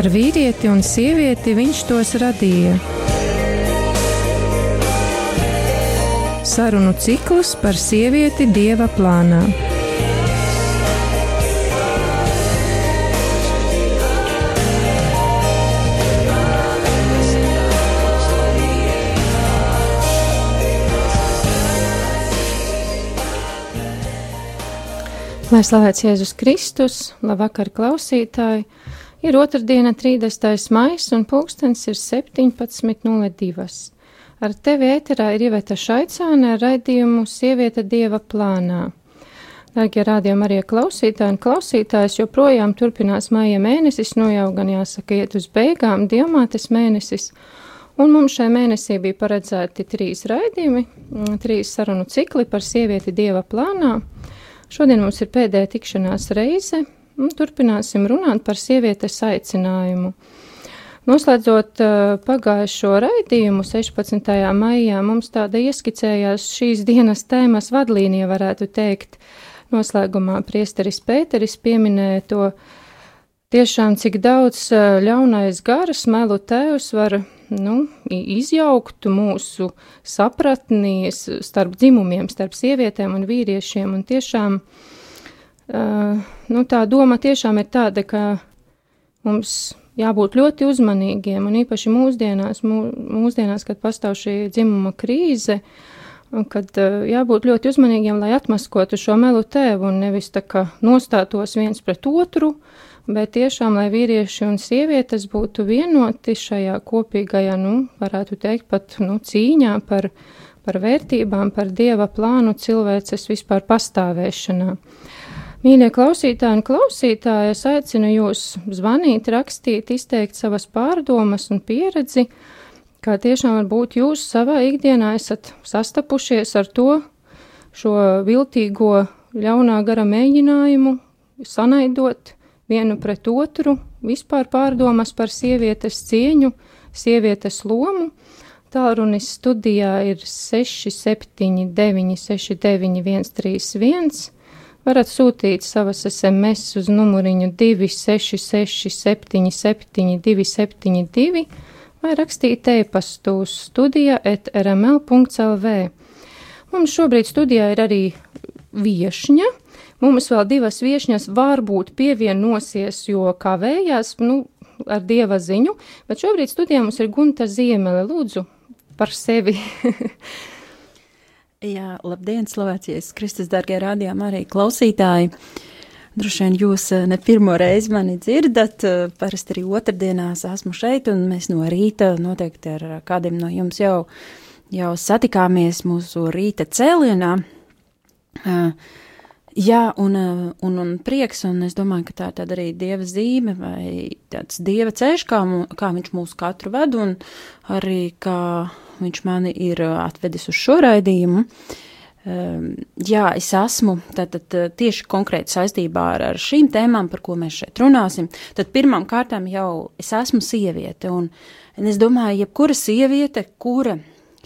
Par vīrieti un sievieti viņš tos radīja. Sarunu cikls par sievieti dieva plānā. Lai slavēts Jēzus Kristus, labvakar klausītāji! Ir otrdiena, 30. maijs, un pulkstenis ir 17.02. Ar tevi ēterā ir Iveta Šaicāne ar raidījumu Sieviete Dieva plānā. Dārgie rādījumi arī klausītāji un klausītājs joprojām turpinās maija mēnesis, nu jau gan jāsaka iet uz beigām, diamātes mēnesis, un mums šai mēnesī bija paredzēti trīs raidījumi, trīs sarunu cikli par sievieti Dieva plānā. Šodien mums ir pēdējā tikšanās reize, turpināsim runāt par sievietes aicinājumu. Noslēdzot uh, pagājušo raidījumu 16. maijā, mums tāda ieskicējās šīs dienas tēmas vadlīnija, varētu teikt. Noslēgumā priesteris Pēteris pieminēja to tiešām, cik daudz uh, ļaunais garas melu tēvs var nu, izjaukt mūsu sapratnīs starp dzimumiem, starp sievietēm un vīriešiem. Un tiešām uh, nu, tā doma tiešām ir tāda, ka mums jābūt ļoti uzmanīgiem, un īpaši mūsdienās, mū, mūsdienās kad pastāv šī dzimuma krīze, kad uh, jābūt ļoti uzmanīgiem, lai atmaskotu šo melu tēvu un nevis tā kā nostātos viens pret otru, uh, bet tiešām, lai vīrieši un sievietes būtu vienoti šajā kopīgajā, nu, varētu teikt, pat nu, cīņā par, par vērtībām, par dieva plānu cilvēces vispār pastāvēšanā. Mīļie klausītāji un klausītāji, es aicinu jūs zvanīt, rakstīt, izteikt savas pārdomas un pieredzi, kā tiešām varbūt jūs savā ikdienā esat sastapušies ar to, šo viltīgo ļaunā gara mēģinājumu sanaidot, vienu pret otru, vispār pārdomas par sievietes cieņu, sievietes lomu. Tālrunis studijā ir 679, 691, 31. Varat sūtīt savas SMS uz numuriņu 266, 77, 272 vai rakstīt e-pastu uz studija etrml.lv. Mums šobrīd studijā ir arī viešņa, Mums vēl divas viešņas varbūt pievienosies, jo kavējās, nu, ar dieva ziņu, bet šobrīd studijā mums ir Gunta Ziemele. Lūdzu, par sevi. Jā, labdien, slavēties, Kristus, dārgie rādījām arī klausītāji. Droši vien jūs eh, ne pirmo reizi mani dzirdat, eh, parasti arī otrdienās esmu šeit, un mēs no rīta noteikti ar kādiem no jums jau, jau satikāmies mūsu rīta cēlienā. Uh, Jā, un, eh, un, un prieks, un es domāju, ka tā ir tāda arī dieva zīme vai tāds dieva ceļš, kā, kā viņš mūs katru ved, un arī kā viņš mani ir atvedis uz šo raidījumu. Um, jā, es esmu tātad tieši konkrēti saistībā ar, ar šīm tēmām, par ko mēs šeit runāsim. Tad pirmām kārtām jau es esmu sieviete, un, un es domāju, jebkura sieviete, kura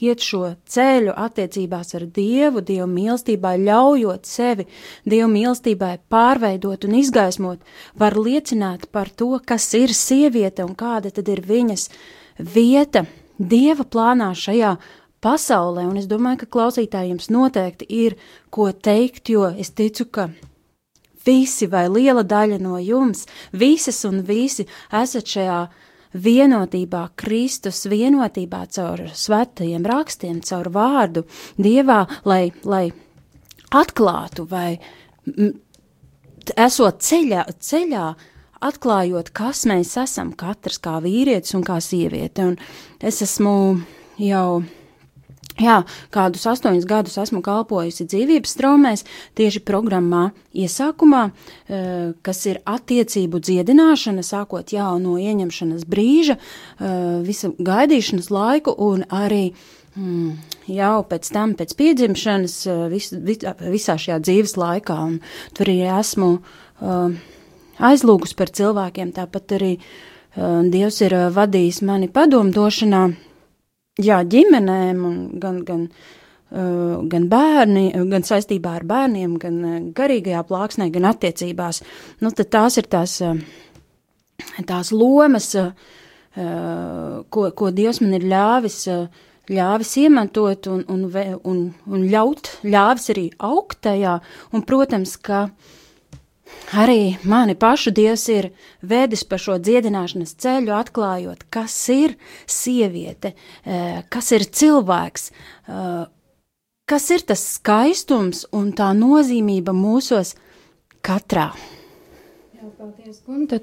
iet šo ceļu attiecībās ar Dievu, Dievu mīlestībā, ļaujot sevi Dievu mīlestībai pārveidot un izgaismot, var liecināt par to, kas ir sieviete un kāda tad ir viņas vieta Dieva plānā šajā pasaulē, un es domāju, ka klausītājiem noteikti ir ko teikt, jo es ticu, ka visi vai liela daļa no jums, visas un visi esat šajā vienotībā, Kristus vienotībā caur svētajiem rakstiem, caur vārdu Dievā, lai, lai atklātu vai esot ceļā, ceļā atklājot, kas mēs esam, katrs kā vīrietis un kā sieviete. Un es esmu jau Jā, kādus astoņus gadus esmu kalpojusi dzīvības straumēs, tieši programmā iesākumā, eh, kas ir attiecību dziedināšana, sākot jau no ieņemšanas brīža, eh, visu gaidīšanas laiku un arī mm, jau pēc tam, pēc piedzimšanas, eh, vis, vis, visā šajā dzīves laikā. Un tur arī esmu uh, aizlūgus par cilvēkiem, tāpat arī uh, Dievs ir vadījis mani padomdošanā. Jā, ģimenēm, gan, gan, uh, gan bērni, gan saistībā ar bērniem, gan uh, garīgajā plāksnē, gan attiecībās. Nu, tad tās ir tās uh, tās lomas, ko, ko Dievs man ir ļāvis, ļāvis iemantot un, un, un, un ļaut, ļāvis arī augt tajā, un, protams, ka arī mani pašu Dievs ir vedis pa šo dziedināšanas ceļu, atklājot, kas ir sieviete, kas ir cilvēks, kas ir tas skaistums un tā nozīmība mūsos katrā. Jā, paldies, Gunta.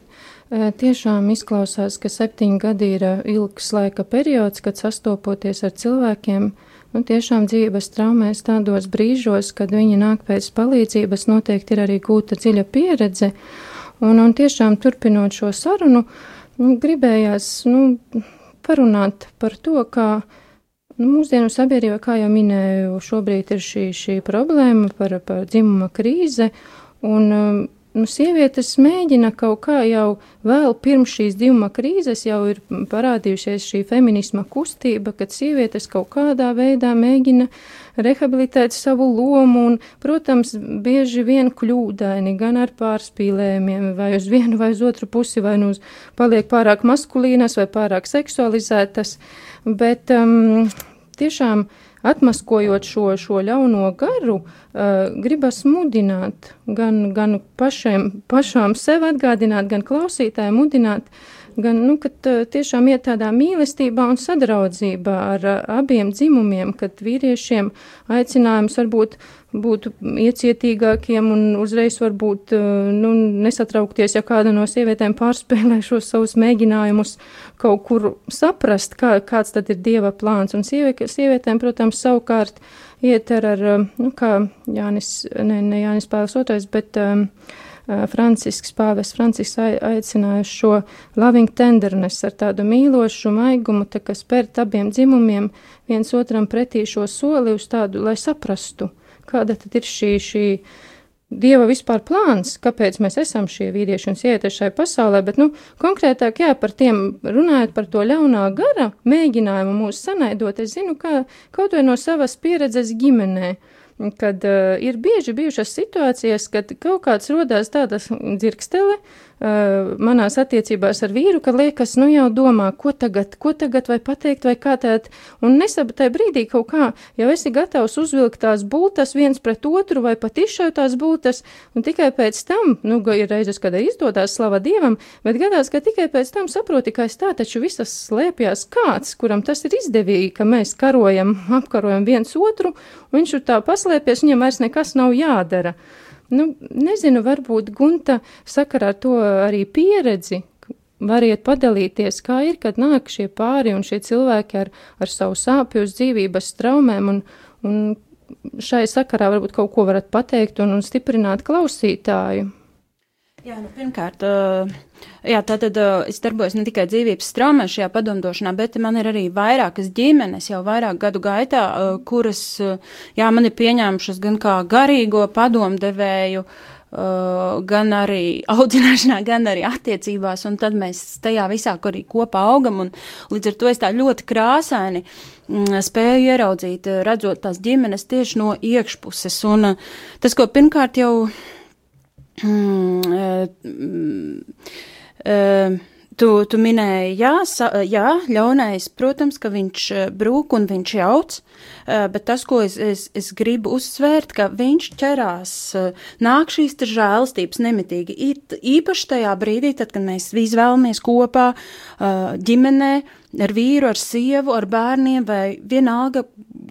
Tiešām izklausās, ka septiņi gadi ir ilgs laika periods, kad sastopoties ar cilvēkiem, nu, tiešām dzīves traumēs tādos brīžos, kad viņi nāk pēc palīdzības, noteikti ir arī gūta dziļa pieredze. Un, un tiešām turpinot šo sarunu, nu, gribējās nu, parunāt par to, kā nu, mūsdienu sabiedrībā, kā jau minēju, šobrīd ir šī, šī problēma par, par dzimuma krīze. Un, nu, sievietes mēģina kaut kā jau vēl pirms šīs divuma krīzes jau ir parādījušies šī feminisma kustība, kad sievietes kaut kādā veidā mēģina rehabilitēt savu lomu un, protams, bieži vien kļūdaini gan ar pārspīlējumiem vai uz vienu vai uz otru pusi, vai nu uz paliek pārāk maskulīnas vai pārāk seksualizētas, bet um, tiešām atmaskojot šo, šo ļauno garu, uh, gribas mudināt, gan, gan pašiem, pašām sev atgādināt, gan klausītājiem mudināt, gan, nu, kad tiešām iet tādā mīlestībā un sadraudzībā ar abiem dzimumiem, kad vīriešiem aicinājums varbūt būt iecietīgākiem un uzreiz varbūt nu, nesatraukties, ja kāda no sievietēm pārspēlē šos savus mēģinājumus kaut kur saprast, kā, kāds tad ir dieva plāns. Un sieviet, sievietēm, protams, savukārt iet ar, ar nu, kā Jānis, ne, ne Jānis Pāvils otrais, bet um, Francisks Pāvests Francisks aicināja šo loving tenderness ar tādu mīlošu maigumu, tā kas pērt abiem dzimumiem viens otram pretī šo soli uz tādu, lai saprastu kāda tad ir šī, šī Dieva vispār plāns, kāpēc mēs esam šie vīrieši un sievietes šai pasaulē, bet, nu, konkrētāk, jā, par tiem runājot par to ļaunā gara mēģinājumu mūs sanaidot, es zinu, kā kaut vai no savas pieredzes ģimenē. Kad uh, ir bieži bijušas situācijas, kad kaut kāds rodās tādas dzirkstele uh, manās attiecībās ar vīru, ka liekas, nu jau domā, ko tagad, ko tagad vai pateikt vai kā tēt, un nesaba tajā brīdī kaut kā, jau esi gatavs uzvilkt tās bultas viens pret otru vai pat izšaut tās bultas, un tikai pēc tam, nu, ir reizes, kad izdodas slava Dievam, bet gadās, ka tikai pēc tam saproti, ka aiz tā taču visas slēpjas kāds, kuram tas ir izdevīgi, ka mēs karojam, apkarojam viens otru, un viņš ir tā paslēpties, viņam vairs nekas nav jādara. Nu, nezinu, varbūt Gunta sakarā ar to arī pieredzi, variet padalīties, kā ir, kad nāk šie pāri un šie cilvēki ar, ar savu sāpju uz dzīvības traumēm, un, un šai sakarā varbūt kaut ko varat pateikt un, un stiprināt klausītāju. Jā, nu, pirmkārt, jā, tātad es darbojos ne tikai dzīvības traumā šajā padomdošanā, bet man ir arī vairākas ģimenes jau vairāk gadu gaitā, kuras, jā, man ir pieņēmušas gan kā garīgo padomdevēju, gan arī audzināšanā, gan arī attiecībās, un tad mēs tajā visā arī kopā augam, un līdz ar to es tā ļoti krāsaini spēju ieraudzīt, redzot tās ģimenes tieši no iekšpuses, un tas, ko pirmkārt jau Tu, tu minēji, jā, sa, jā, ļaunais, protams, ka viņš brūk un viņš jauc, bet tas, ko es, es, es gribu uzsvērt, ka viņš ķerās, nāk šīs te žēlastības nemitīgi, īpaši tajā brīdī, tad, kad mēs izvēlamies kopā ģimenē, ar vīru, ar sievu, ar bērniem vai vienalga,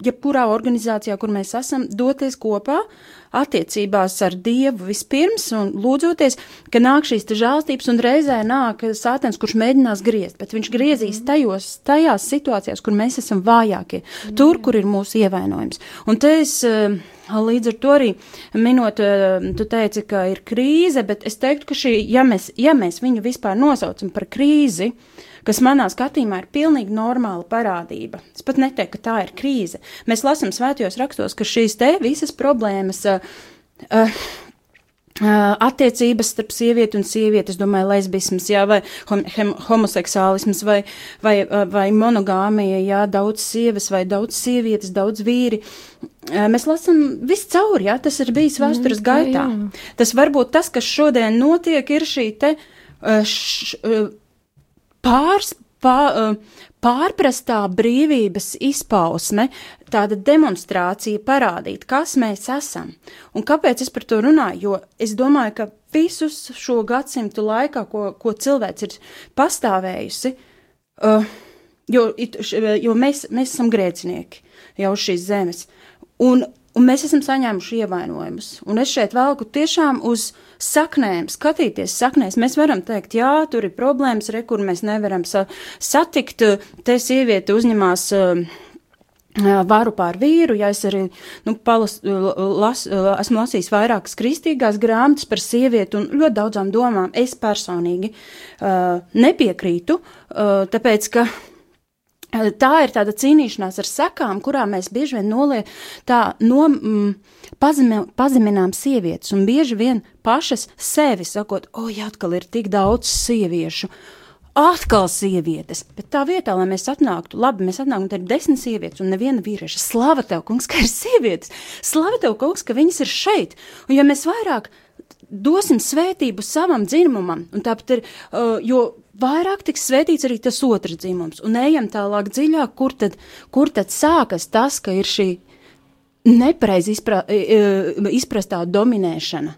jebkurā organizācijā, kur mēs esam, doties kopā, attiecībās ar Dievu vispirms un lūdzoties, ka nāk šīs žēlstības un reizē nāk sātens, kurš mēģinās griezt, bet viņš griezīs mhm. tajos, tajās situācijās, kur mēs esam vājākie, tur, kur ir mūsu ievainojums. Un te es eh, līdz ar to arī minot, eh, tu teici, ka ir krīze, bet es teiktu, ka šī, ja mēs, ja mēs viņu vispār nosaucam par krīzi, uh, kas manā skatījumā ir pilnīgi normāla parādība. Es pat neteiktu, ka tā ir krīze. Mēs lasām svētajos rakstos, ka šīs te visas problēmas. Uh, uh, attiecības starp sievieti un sievieti, es domāju, lesbisms, jā, vai hom homoseksuālisms, vai, vai, vai monogāmija, jā, daudz sievas vai daudz sievietes, daudz vīri. Mēs lasām viscaur, jā, tas ir bijis vēstures mm, gaitā. Jā. Tas varbūt tas, kas šodien notiek, ir šī te uh, š, pārs, pā, pārprastā brīvības izpausme, tāda demonstrācija parādīt, kas mēs esam. Un kāpēc es par to runāju? Jo es domāju, ka visus šo gadsimtu laikā, ko, ko cilvēks ir pastāvējusi, uh, jo, jo mēs, mēs esam grēcinieki jau šīs zemes. Un, un mēs esam saņēmuši ievainojumus. Un es šeit velku tiešām uz saknēm, skatīties saknēs. Mēs varam teikt, jā, tur ir problēmas, re, kur mēs nevaram sa satikt. Te sieviete uzņemās. Uh, varu pār vīru, ja es arī nu, palas, las, esmu lasījis vairākas kristīgās grāmatas par sievieti un ļoti daudzām domām. Es personīgi uh, nepiekrītu, uh, tāpēc ka tā ir tāda cīnīšanās ar sekām, kurā mēs bieži vien nolie, tā no, mm, pazemi, pazeminām sievietes un bieži vien pašas sevi sakot, o, ja atkal ir tik daudz sieviešu. Atkal sievietes, bet tā vietā, lai mēs atnāktu, labi, mēs atnākam, tad ir desmit sievietes un neviena vīrieša. Slava tev, kungs, ka ir sievietes! Slava tev, kungs, ka viņas ir šeit! Un ja mēs vairāk dosim svētību savam dzimumam, un tāpat ir, uh, jo vairāk tiks svētīts arī tas otrs dzimums, un ejam tālāk dziļāk, kur tad, kur tad sākas tas, ka ir šī nepareizi izpra, izprastā dominēšana.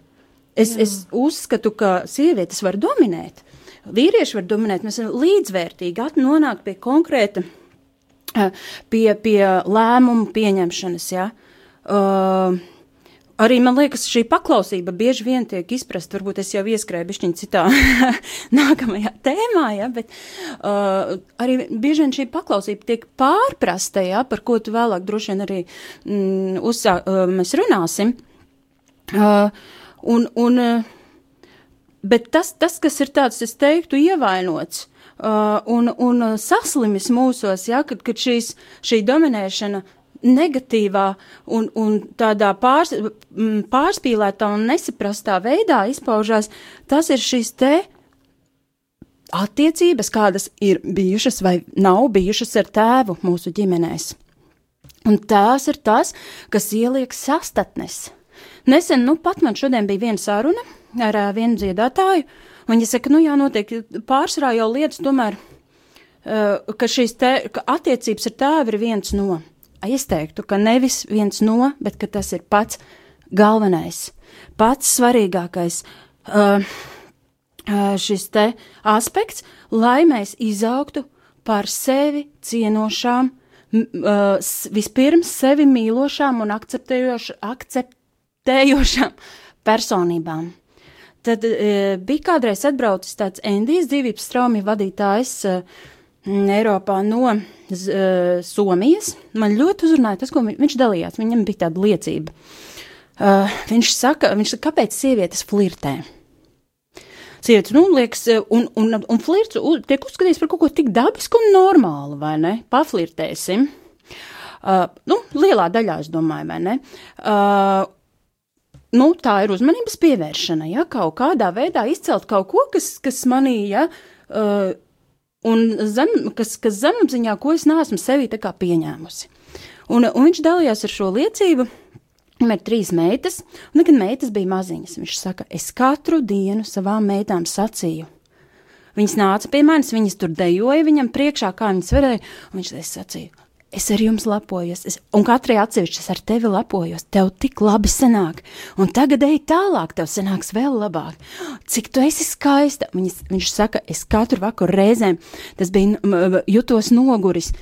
Es, Jā. es uzskatu, ka sievietes var dominēt, vīrieši var dominēt, mēs varam līdzvērtīgi nonākt pie konkrēta, pie, pie lēmumu pieņemšanas. Ja? Uh, Arī man liekas, šī paklausība bieži vien tiek izprasta. Varbūt es jau ieskrēju bišķiņu citā nākamajā tēmā, ja, bet uh, arī bieži vien šī paklausība tiek pārprasta, ja, par ko tu vēlāk droši vien arī mm, uzsā, uh, mēs runāsim. Uh, un, un, uh, bet tas, tas, kas ir tāds, es teiktu, ievainots. Uh, un, un saslimis mūsos, ja, kad, kad šīs, šī dominēšana negatīvā un, un tādā pārs, pārspīlētā un nesaprastā veidā izpaužās, tas ir šis te attiecības, kādas ir bijušas vai nav bijušas ar tēvu mūsu ģimenēs. Un tās ir tas, kas ieliek sastatnes. Nesen, nu, pat man šodien bija viena saruna ar uh, vienu dziedātāju, un viņa saka, nu, jā, notiek pārsvarā jau lietas tomēr, uh, ka šīs te, ka attiecības ar tēvu ir viens no es teiktu, ka nevis viens no, bet ka tas ir pats galvenais, pats svarīgākais uh, uh, šis te aspekts, lai mēs izaugtu par sevi cienošām, uh, vispirms sevi mīlošām un akceptējoš, akceptējošām personībām. Tad uh, bija kādreiz atbraucis tāds Endijas dzīvības traumju vadītājs Eiropā no uh, Somijas. Man ļoti uzrunāja tas, ko viņš dalījās. Viņam bija tāda liecība. Uh, viņš saka, viņš saka, kāpēc sievietes flirtē? Sievietes, nu, liekas, un, un, un flirts tiek uzskatīts par kaut ko tik dabisku un normālu, vai ne? Paflirtēsim. Uh, nu, lielā daļā, es domāju, vai ne? Uh, nu, tā ir uzmanības pievēršana, ja kaut kādā veidā izcelt kaut ko, kas, kas manī, ja, uh, un zem, kas, kas zemapziņā, ko es neesmu sevī tā kā pieņēmusi. Un, un viņš dalījās ar šo liecību. Viņam ir trīs meitas, un kad meitas bija maziņas, viņš saka, es katru dienu savām meitām sacīju. Viņas nāca pie manis, viņas tur dejoja viņam priekšā, kā viņas varēja, un viņš sacīja, es ar jums lepojos, es, un katrai atsevišķi es ar tevi lepojos, tev tik labi sanāk, un tagad ej tālāk, tev sanāks vēl labāk. Cik tu esi skaista? Viņas, viņš saka, es katru vakaru reizēm, tas bija jutos noguris,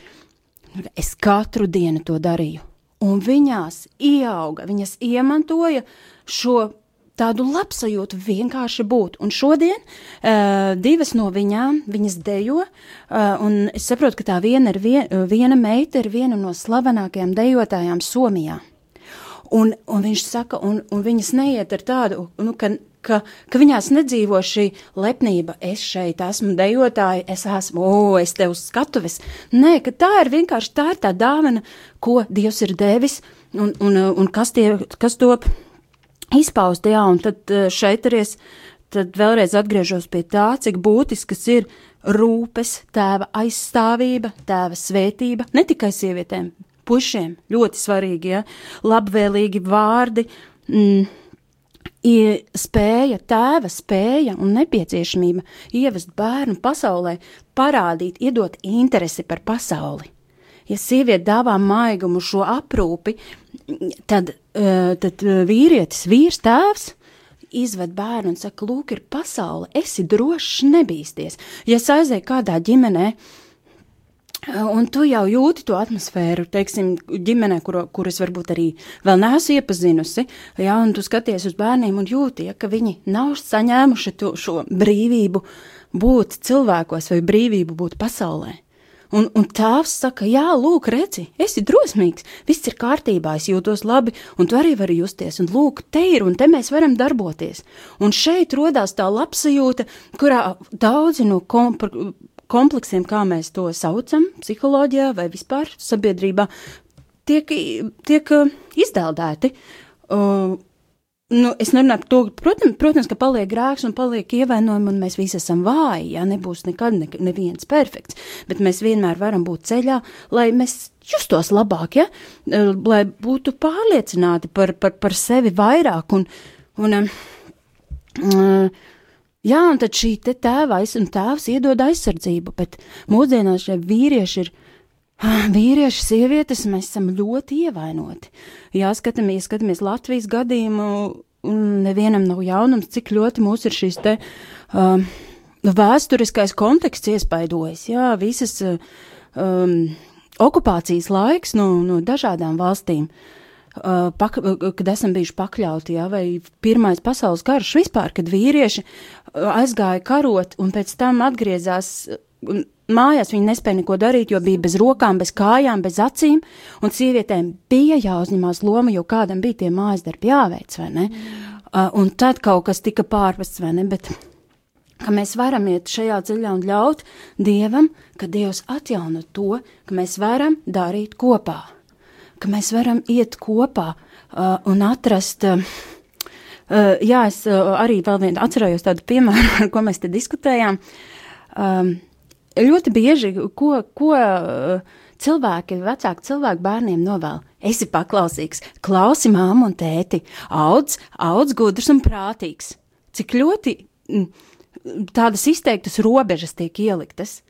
es katru dienu to darīju. Un viņās ieauga, viņas iemantoja šo tādu labsajūtu vienkārši būt. Un šodien uh, divas no viņām, viņas dejo, uh, un es saprotu, ka tā viena, ir vien, viena meita ir viena no slavenākajām dejotājām Somijā. Un, un viņš saka, un, un viņas neiet ar tādu, nu, ka, ka, ka viņās nedzīvo šī lepnība, es šeit esmu dejotāja, es esmu, o, es te uz skatuves. Nē, ka tā ir vienkārši tā ir tā dāvana, ko Dievs ir devis, un, un, un kas, tie, kas top izpaust, jā, un tad eh, šeit arī es tad vēlreiz atgriežos pie tā, cik būtisks ir rūpes, tēva aizstāvība, tēva svētība, ne tikai sievietēm, pušiem ļoti svarīgi, ja, labvēlīgi vārdi, mm, spēja, tēva spēja un nepieciešamība ievest bērnu pasaulē, parādīt, iedot interesi par pasauli. Ja sieviete dāvā maigumu šo aprūpi, tad, uh, tad vīrietis, vīrs, tēvs izved bērnu un saka, lūk, ir pasaule, esi drošs, nebīsties. Ja es aizēju kādā ģimenē, uh, Un tu jau jūti to atmosfēru, teiksim, ģimenē, kur, kuras varbūt arī vēl neesmu iepazinusi. Jā, un tu skaties uz bērniem un jūti, ja, ka viņi nav saņēmuši to, šo brīvību būt cilvēkos vai brīvību būt pasaulē. Un, un tēvs saka, jā, lūk, redzi, esi drosmīgs, viss ir kārtībā, es jūtos labi, un tu arī vari justies, un lūk, te ir, un te mēs varam darboties. Un šeit rodās tā labsajūta, kurā daudzi no kompleksiem, kā mēs to saucam, psiholoģijā vai vispār sabiedrībā, tiek, tiek izdeldēti. Uh, nu, es nerunāju par to, protams, protams, ka paliek grēks un paliek ievainojumi, un mēs visi esam vāji. Ja nebūs nekad ne, neviens perfekts, bet mēs vienmēr varam būt ceļā, lai mēs justos labāk, ja? Uh, lai būtu pārliecināti par, par, par sevi vairāk. Un, un, uh, Jā, un tad šī tēva un tēvs iedod aizsardzību, bet mūsdienās šie vīrieši ir. Vīrieši, sievietes, mēs esam ļoti ievainoti. Jā, skatāmies, skatāmies Latvijas gadījumu, un nevienam nav jaunums, cik ļoti mūs ir šīs te um, vēsturiskais konteksts iespaidojis. Jā, visas um, okupācijas laiks no, no dažādām valstīm. Uh, pak, kad esam bijuši pakļauti, ja, vai Pirmais pasaules karš vispār, kad vīrieši uh, aizgāja karot un pēc tam atgriezās mājās, viņi nespēja neko darīt, jo bija bez rokām, bez kājām, bez acīm, un sievietēm bija jāuzņemās loma, jo kādam bija tie mājas darbi jāveic, vai ne? Uh, un tad kaut kas tika pārvests, vai ne, bet ka mēs varam iet šajā ceļā un ļaut Dievam, ka Dievs atjauno to, ka mēs varam darīt kopā ka mēs varam iet kopā uh, un atrast. Uh, uh, jā, es uh, arī vēl vienu atcerējos tādu piemēru, ar ko mēs te diskutējām. Um, ļoti bieži, ko, ko uh, cilvēki, vecāki cilvēki bērniem novēl. Esi paklausīgs, klausi māmu un tēti, audz, audz gudrs un prātīgs. Cik ļoti mm, tādas izteiktas robežas tiek ieliktas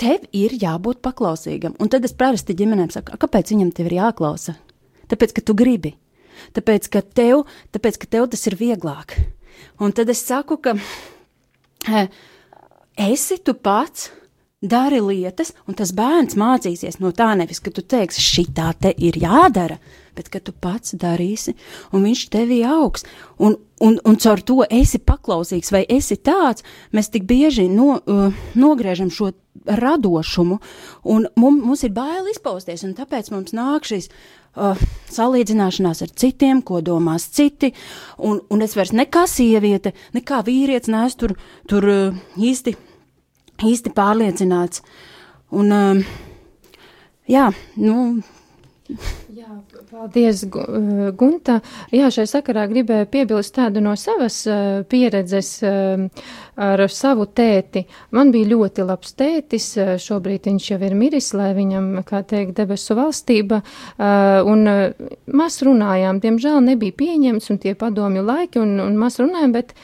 tev ir jābūt paklausīgam. Un tad es parasti ģimenēm saku, kāpēc viņam te ir jāklausa? Tāpēc, ka tu gribi. Tāpēc, ka tev, tāpēc, ka tev tas ir vieglāk. Un tad es saku, ka e, esi tu pats, dari lietas, un tas bērns mācīsies no tā nevis, ka tu teiksi, šī tā te ir jādara, bet ka tu pats darīsi, un viņš tevi augs. Un, un, un caur to esi paklausīgs vai esi tāds, mēs tik bieži no, uh, nogriežam šo radošumu, un mums, mums ir bail izpausties, un tāpēc mums nāk šīs uh, salīdzināšanās ar citiem, ko domās citi, un, un es vairs nekā sieviete, nekā vīrietis neesmu tur, tur uh, īsti, īsti pārliecināts. Un, uh, jā, nu. Jā, paldies, uh, Gunta. Jā, šai sakarā gribēju piebilst tādu no savas uh, pieredzes uh, ar savu tēti. Man bija ļoti labs tētis, uh, šobrīd viņš jau ir miris, lai viņam, kā teikt, debesu valstība, uh, un uh, mēs runājām, diemžēl nebija pieņemts un tie padomju laiki, un, un mēs runājām, bet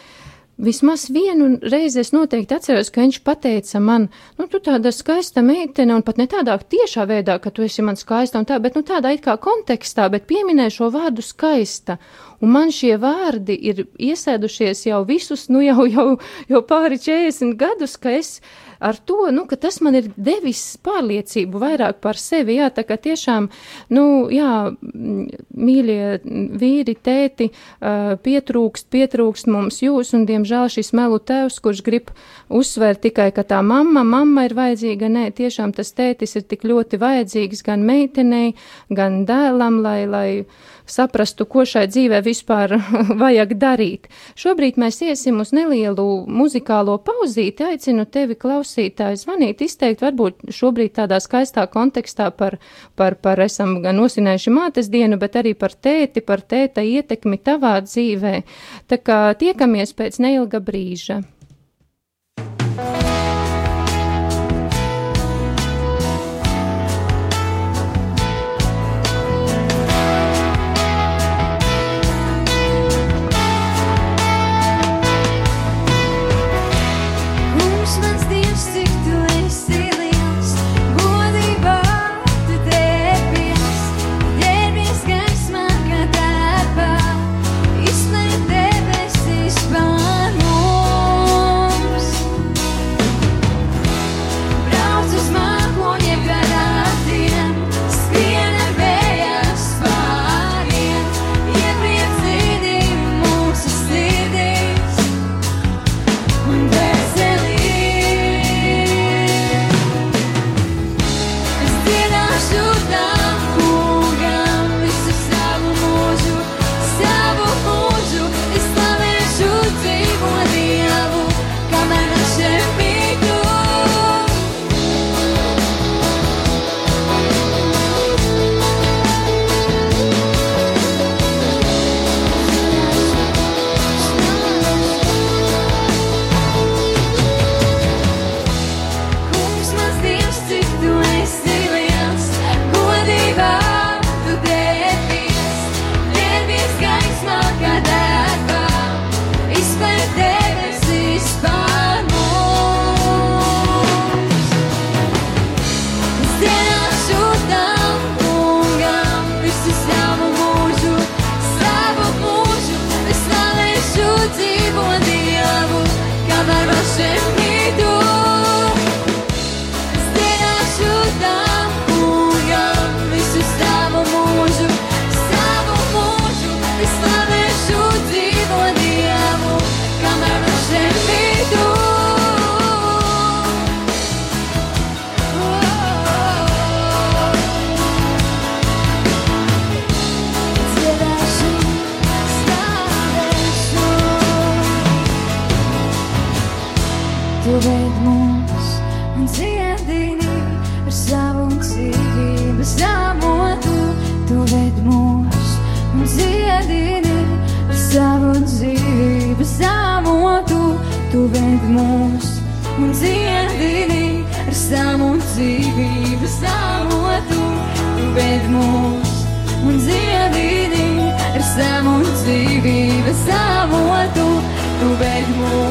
Vismaz vienu reizi es noteikti atceros, ka viņš teica man, nu, tu tāda skaista meitene, un pat ne tādā tiešā veidā, ka tu esi man skaista un tā, bet nu tādā it kā kontekstā, bet pieminē šo vārdu skaista. Un man šie vārdi ir iesēdušies jau visus, nu jau, jau, jau pāri 40 gadus, ka es ar to, nu, ka tas man ir devis pārliecību vairāk par sevi, jā, tā kā tiešām, nu, jā, mīļie vīri, tēti, pietrūkst, pietrūkst mums jūs, un, diemžēl, šis melu tevs, kurš grib uzsvērt tikai, ka tā mamma, mamma ir vajadzīga, nē, tiešām tas tētis ir tik ļoti vajadzīgs gan meitenei, gan dēlam, lai, lai, saprastu, ko šai dzīvē vispār vajag darīt. Šobrīd mēs iesim uz nelielu muzikālo pauzīti, aicinu tevi klausītāji zvanīt, izteikt varbūt šobrīd tādā skaistā kontekstā par, par, par esam gan nosinējuši mātes dienu, bet arī par tēti, par tēta ietekmi tavā dzīvē. Tā kā tiekamies pēc neilga brīža. Ved mūs un dziedini ar savu dzīvības avotu, tu ved mūs un dziedini ar savu dzīvības avotu, tu ved mūs un dziedini ar savu dzīvības avotu, tu ved mūs un dziedini ar savu dzīvības avotu, tu ved mūs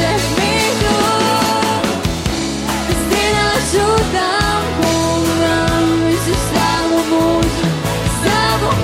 kamēr vēl šeit mītu. Es zināšu tam kungam visu savu mūžu, savu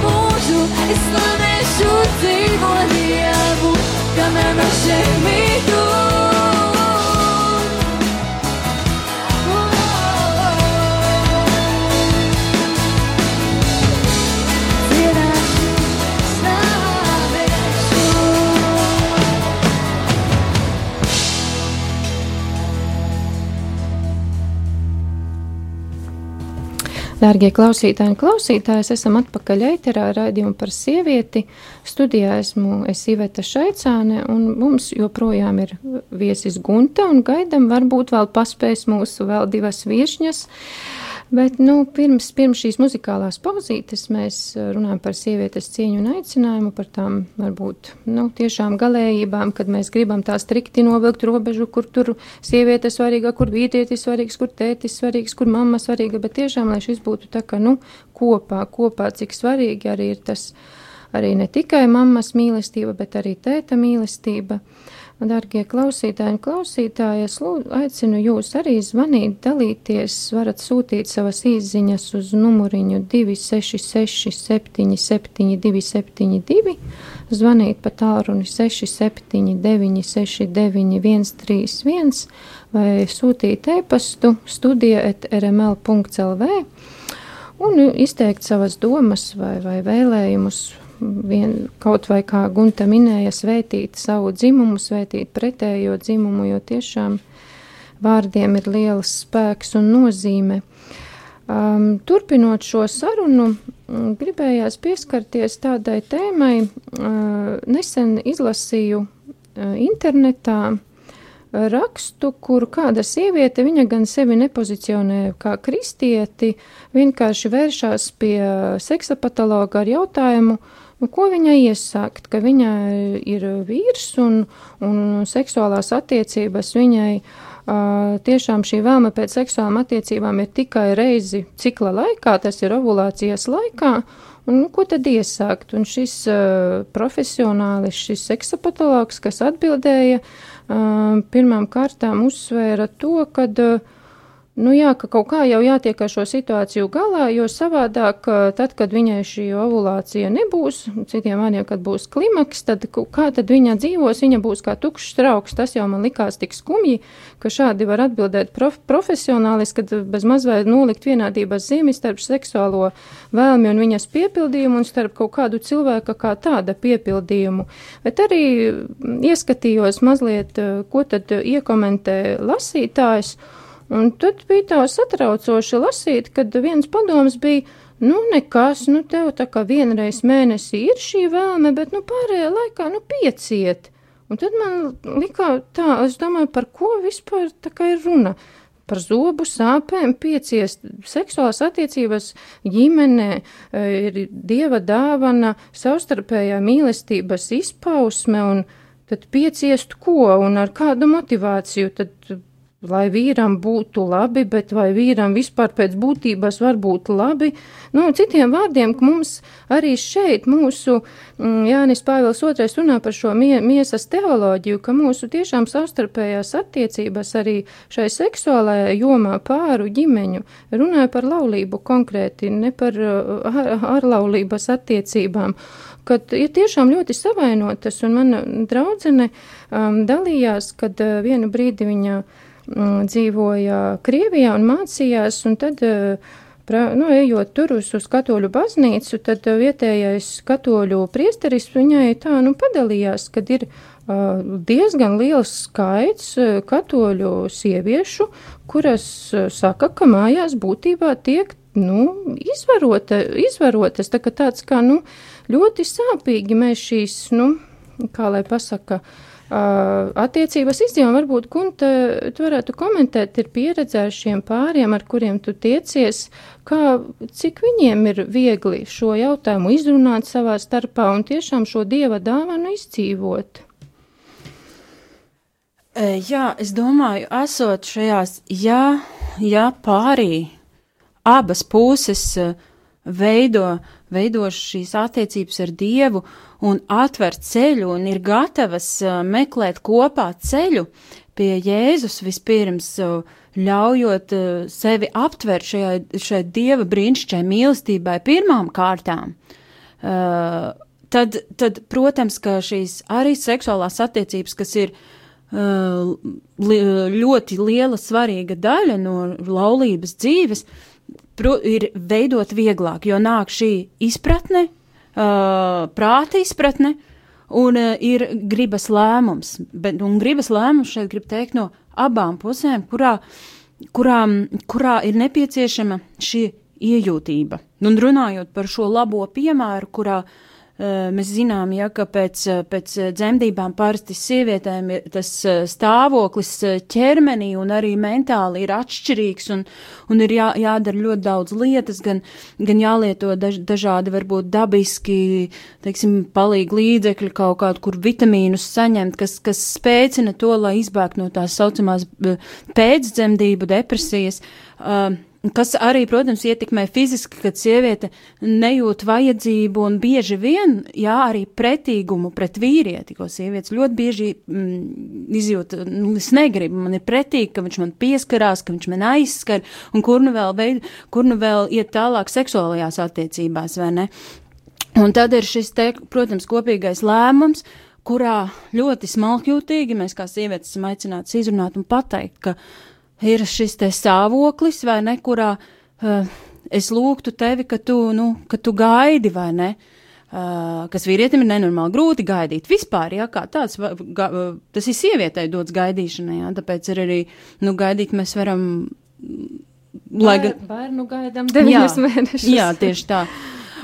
Dārgie klausītāji un klausītājas, esam atpakaļ ēterā raidījumu par sievieti. Studijā esmu es Iveta Šaicāne, un mums joprojām ir viesis Gunta, un gaidam varbūt vēl paspēs mūsu vēl divas viešņas. Bet, nu, pirms, pirms šīs muzikālās pauzītes mēs eh, runājam par sievietes cieņu un aicinājumu, par tām varbūt, nu, tiešām galējībām, kad mēs gribam tā strikti novilkt robežu, kur tur sieviete svarīga, kur vīrietis svarīgs, kur tētis svarīgs, kur mamma svarīga, bet tiešām, lai šis būtu tā kā, nu, kopā, kopā, cik svarīgi arī ir tas, arī ne tikai mammas mīlestība, bet arī tēta mīlestība. Darbie klausītāji un klausītājas, lūdzu, aicinu jūs arī zvanīt, dalīties. varat sūtīt savas īsiņas uz numuriņu 266, 77, 272, zvanīt pa tālruni 679, 69, 131 vai sūtīt e-pastu studija.rml.lv un izteikt savas domas vai, vai vēlējumus vien, kaut vai kā Gunta minēja, svētīt savu dzimumu, svētīt pretējo dzimumu, jo tiešām vārdiem ir liels spēks un nozīme. Um, turpinot šo sarunu, mm, gribējās pieskarties tādai tēmai. Uh, nesen izlasīju uh, internetā rakstu, kur kāda sieviete, viņa gan sevi nepozicionē kā kristieti, vienkārši vēršās pie seksapatologa ar jautājumu, uh, Nu, ko viņai iesākt, ka viņai ir vīrs un, un seksuālās attiecības viņai uh, tiešām šī vēlme pēc seksuālām attiecībām ir tikai reizi cikla laikā, tas ir ovulācijas laikā, un nu, ko tad iesākt? Un šis uh, profesionālis, šis seksapatologs, kas atbildēja, uh, pirmām kārtām uzsvēra to, kad uh, Nu jā, ka kaut kā jau jātiek ar šo situāciju galā, jo savādāk, tad, kad viņai šī ovulācija nebūs, citiem vārdiem, kad būs klimaks, tad kā tad viņa dzīvos, viņa būs kā tukšs trauks. Tas jau man likās tik skumji, ka šādi var atbildēt prof profesionālis, kad bez mazliet nolikt vienādības zīmi starp seksuālo vēlmi un viņas piepildījumu un starp kaut kādu cilvēka kā tāda piepildījumu. Bet arī ieskatījos mazliet, ko tad iekomentē lasītājs. Un tad bija tā satraucoši lasīt, kad viens padoms bija, nu, nekas, nu, tev tā kā vienreiz mēnesī ir šī vēlme, bet, nu, pārējā laikā, nu, pieciet. Un tad man likā tā, es domāju, par ko vispār tā kā ir runa. Par zobu sāpēm, piecies seksuālās attiecības ģimenē, ir dieva dāvana, savstarpējā mīlestības izpausme, un tad pieciest ko un ar kādu motivāciju, tad lai vīram būtu labi, bet vai vīram vispār pēc būtības var būt labi. Nu, citiem vārdiem, mums arī šeit mūsu mm, Jānis Pāvils II runā par šo mie, miesas teoloģiju, ka mūsu tiešām savstarpējās attiecības arī šai seksuālajā jomā pāru ģimeņu runāja par laulību konkrēti, ne par uh, ārlaulības attiecībām kad ir tiešām ļoti savainotas, un mana draudzene um, dalījās, kad uh, vienu brīdi viņa mm, dzīvoja Krievijā un mācījās, un tad, pra, nu, ejot tur uz, uz katoļu baznīcu, tad vietējais katoļu priesteris viņai tā, nu, padalījās, kad ir diezgan liels skaits katoļu sieviešu, kuras saka, ka mājās būtībā tiek, nu, izvarota, izvarotas, tā kā tāds kā, nu, ļoti sāpīgi mēs šīs, nu, kā lai pasaka, Uh, attiecības izdzīvām. Varbūt, Gunta, tu varētu komentēt, ir pieredze ar šiem pāriem, ar kuriem tu tiecies, kā, cik viņiem ir viegli šo jautājumu izrunāt savā starpā un tiešām šo dieva dāvanu izdzīvot. Jā, es domāju, esot šajās, ja, ja pārī abas puses veido, veido šīs attiecības ar Dievu, uh, un atver ceļu un ir gatavas uh, meklēt kopā ceļu pie Jēzus vispirms, uh, ļaujot uh, sevi aptvert šajā, šai Dieva brīnišķai mīlestībai pirmām kārtām. Tad, tad, protams, ka šīs arī seksuālās attiecības, kas ir li, ļoti liela svarīga daļa no laulības dzīves, ir veidot vieglāk, jo nāk šī izpratne, uh, prāta izpratne un uh, ir gribas lēmums. Bet, un gribas lēmums šeit grib teikt no abām pusēm, kurā, kurām, kurā ir nepieciešama šī iejūtība. Un runājot par šo labo piemēru, kurā uh, mēs zinām, ja, ka pēc, eh, pēc dzemdībām parasti sievietēm ir tas eh, stāvoklis ķermenī un arī mentāli ir atšķirīgs un, un ir jā, jādara ļoti daudz lietas, gan, gan jālieto daž, dažādi varbūt dabiski, teiksim, palīgi līdzekļi kaut kādu, kur vitamīnus saņemt, kas, kas spēcina to, lai izbēgtu no tās saucamās pēcdzemdību depresijas. Uh, Kas arī, protams, ietekmē fiziski, kad sieviete nejūt vajadzību un bieži vien, jā, arī pretīgumu pret vīrieti, ko sievietes ļoti bieži mm, izjūt, nu, es negribu, man ir pretīgi, ka viņš man pieskarās, ka viņš man aizskar, un kur nu vēl, veid, kur nu vēl iet tālāk seksuālajās attiecībās, vai ne? Un tad ir šis, te, protams, kopīgais lēmums, kurā ļoti smalkjūtīgi mēs kā sievietes esam aicināts izrunāt un pateikt, ka ir šis te stāvoklis, vai ne, kurā uh, es lūgtu tevi, ka tu, nu, ka tu gaidi, vai ne, uh, kas vīrietim ir nenormāli grūti gaidīt vispār, jā, kā tāds, ga, tas ir sievietei dots gaidīšanai, jā, tāpēc ir arī, nu, gaidīt mēs varam, lai gan. Bērnu gaidām deviņus mēnešus. Jā, tieši tā.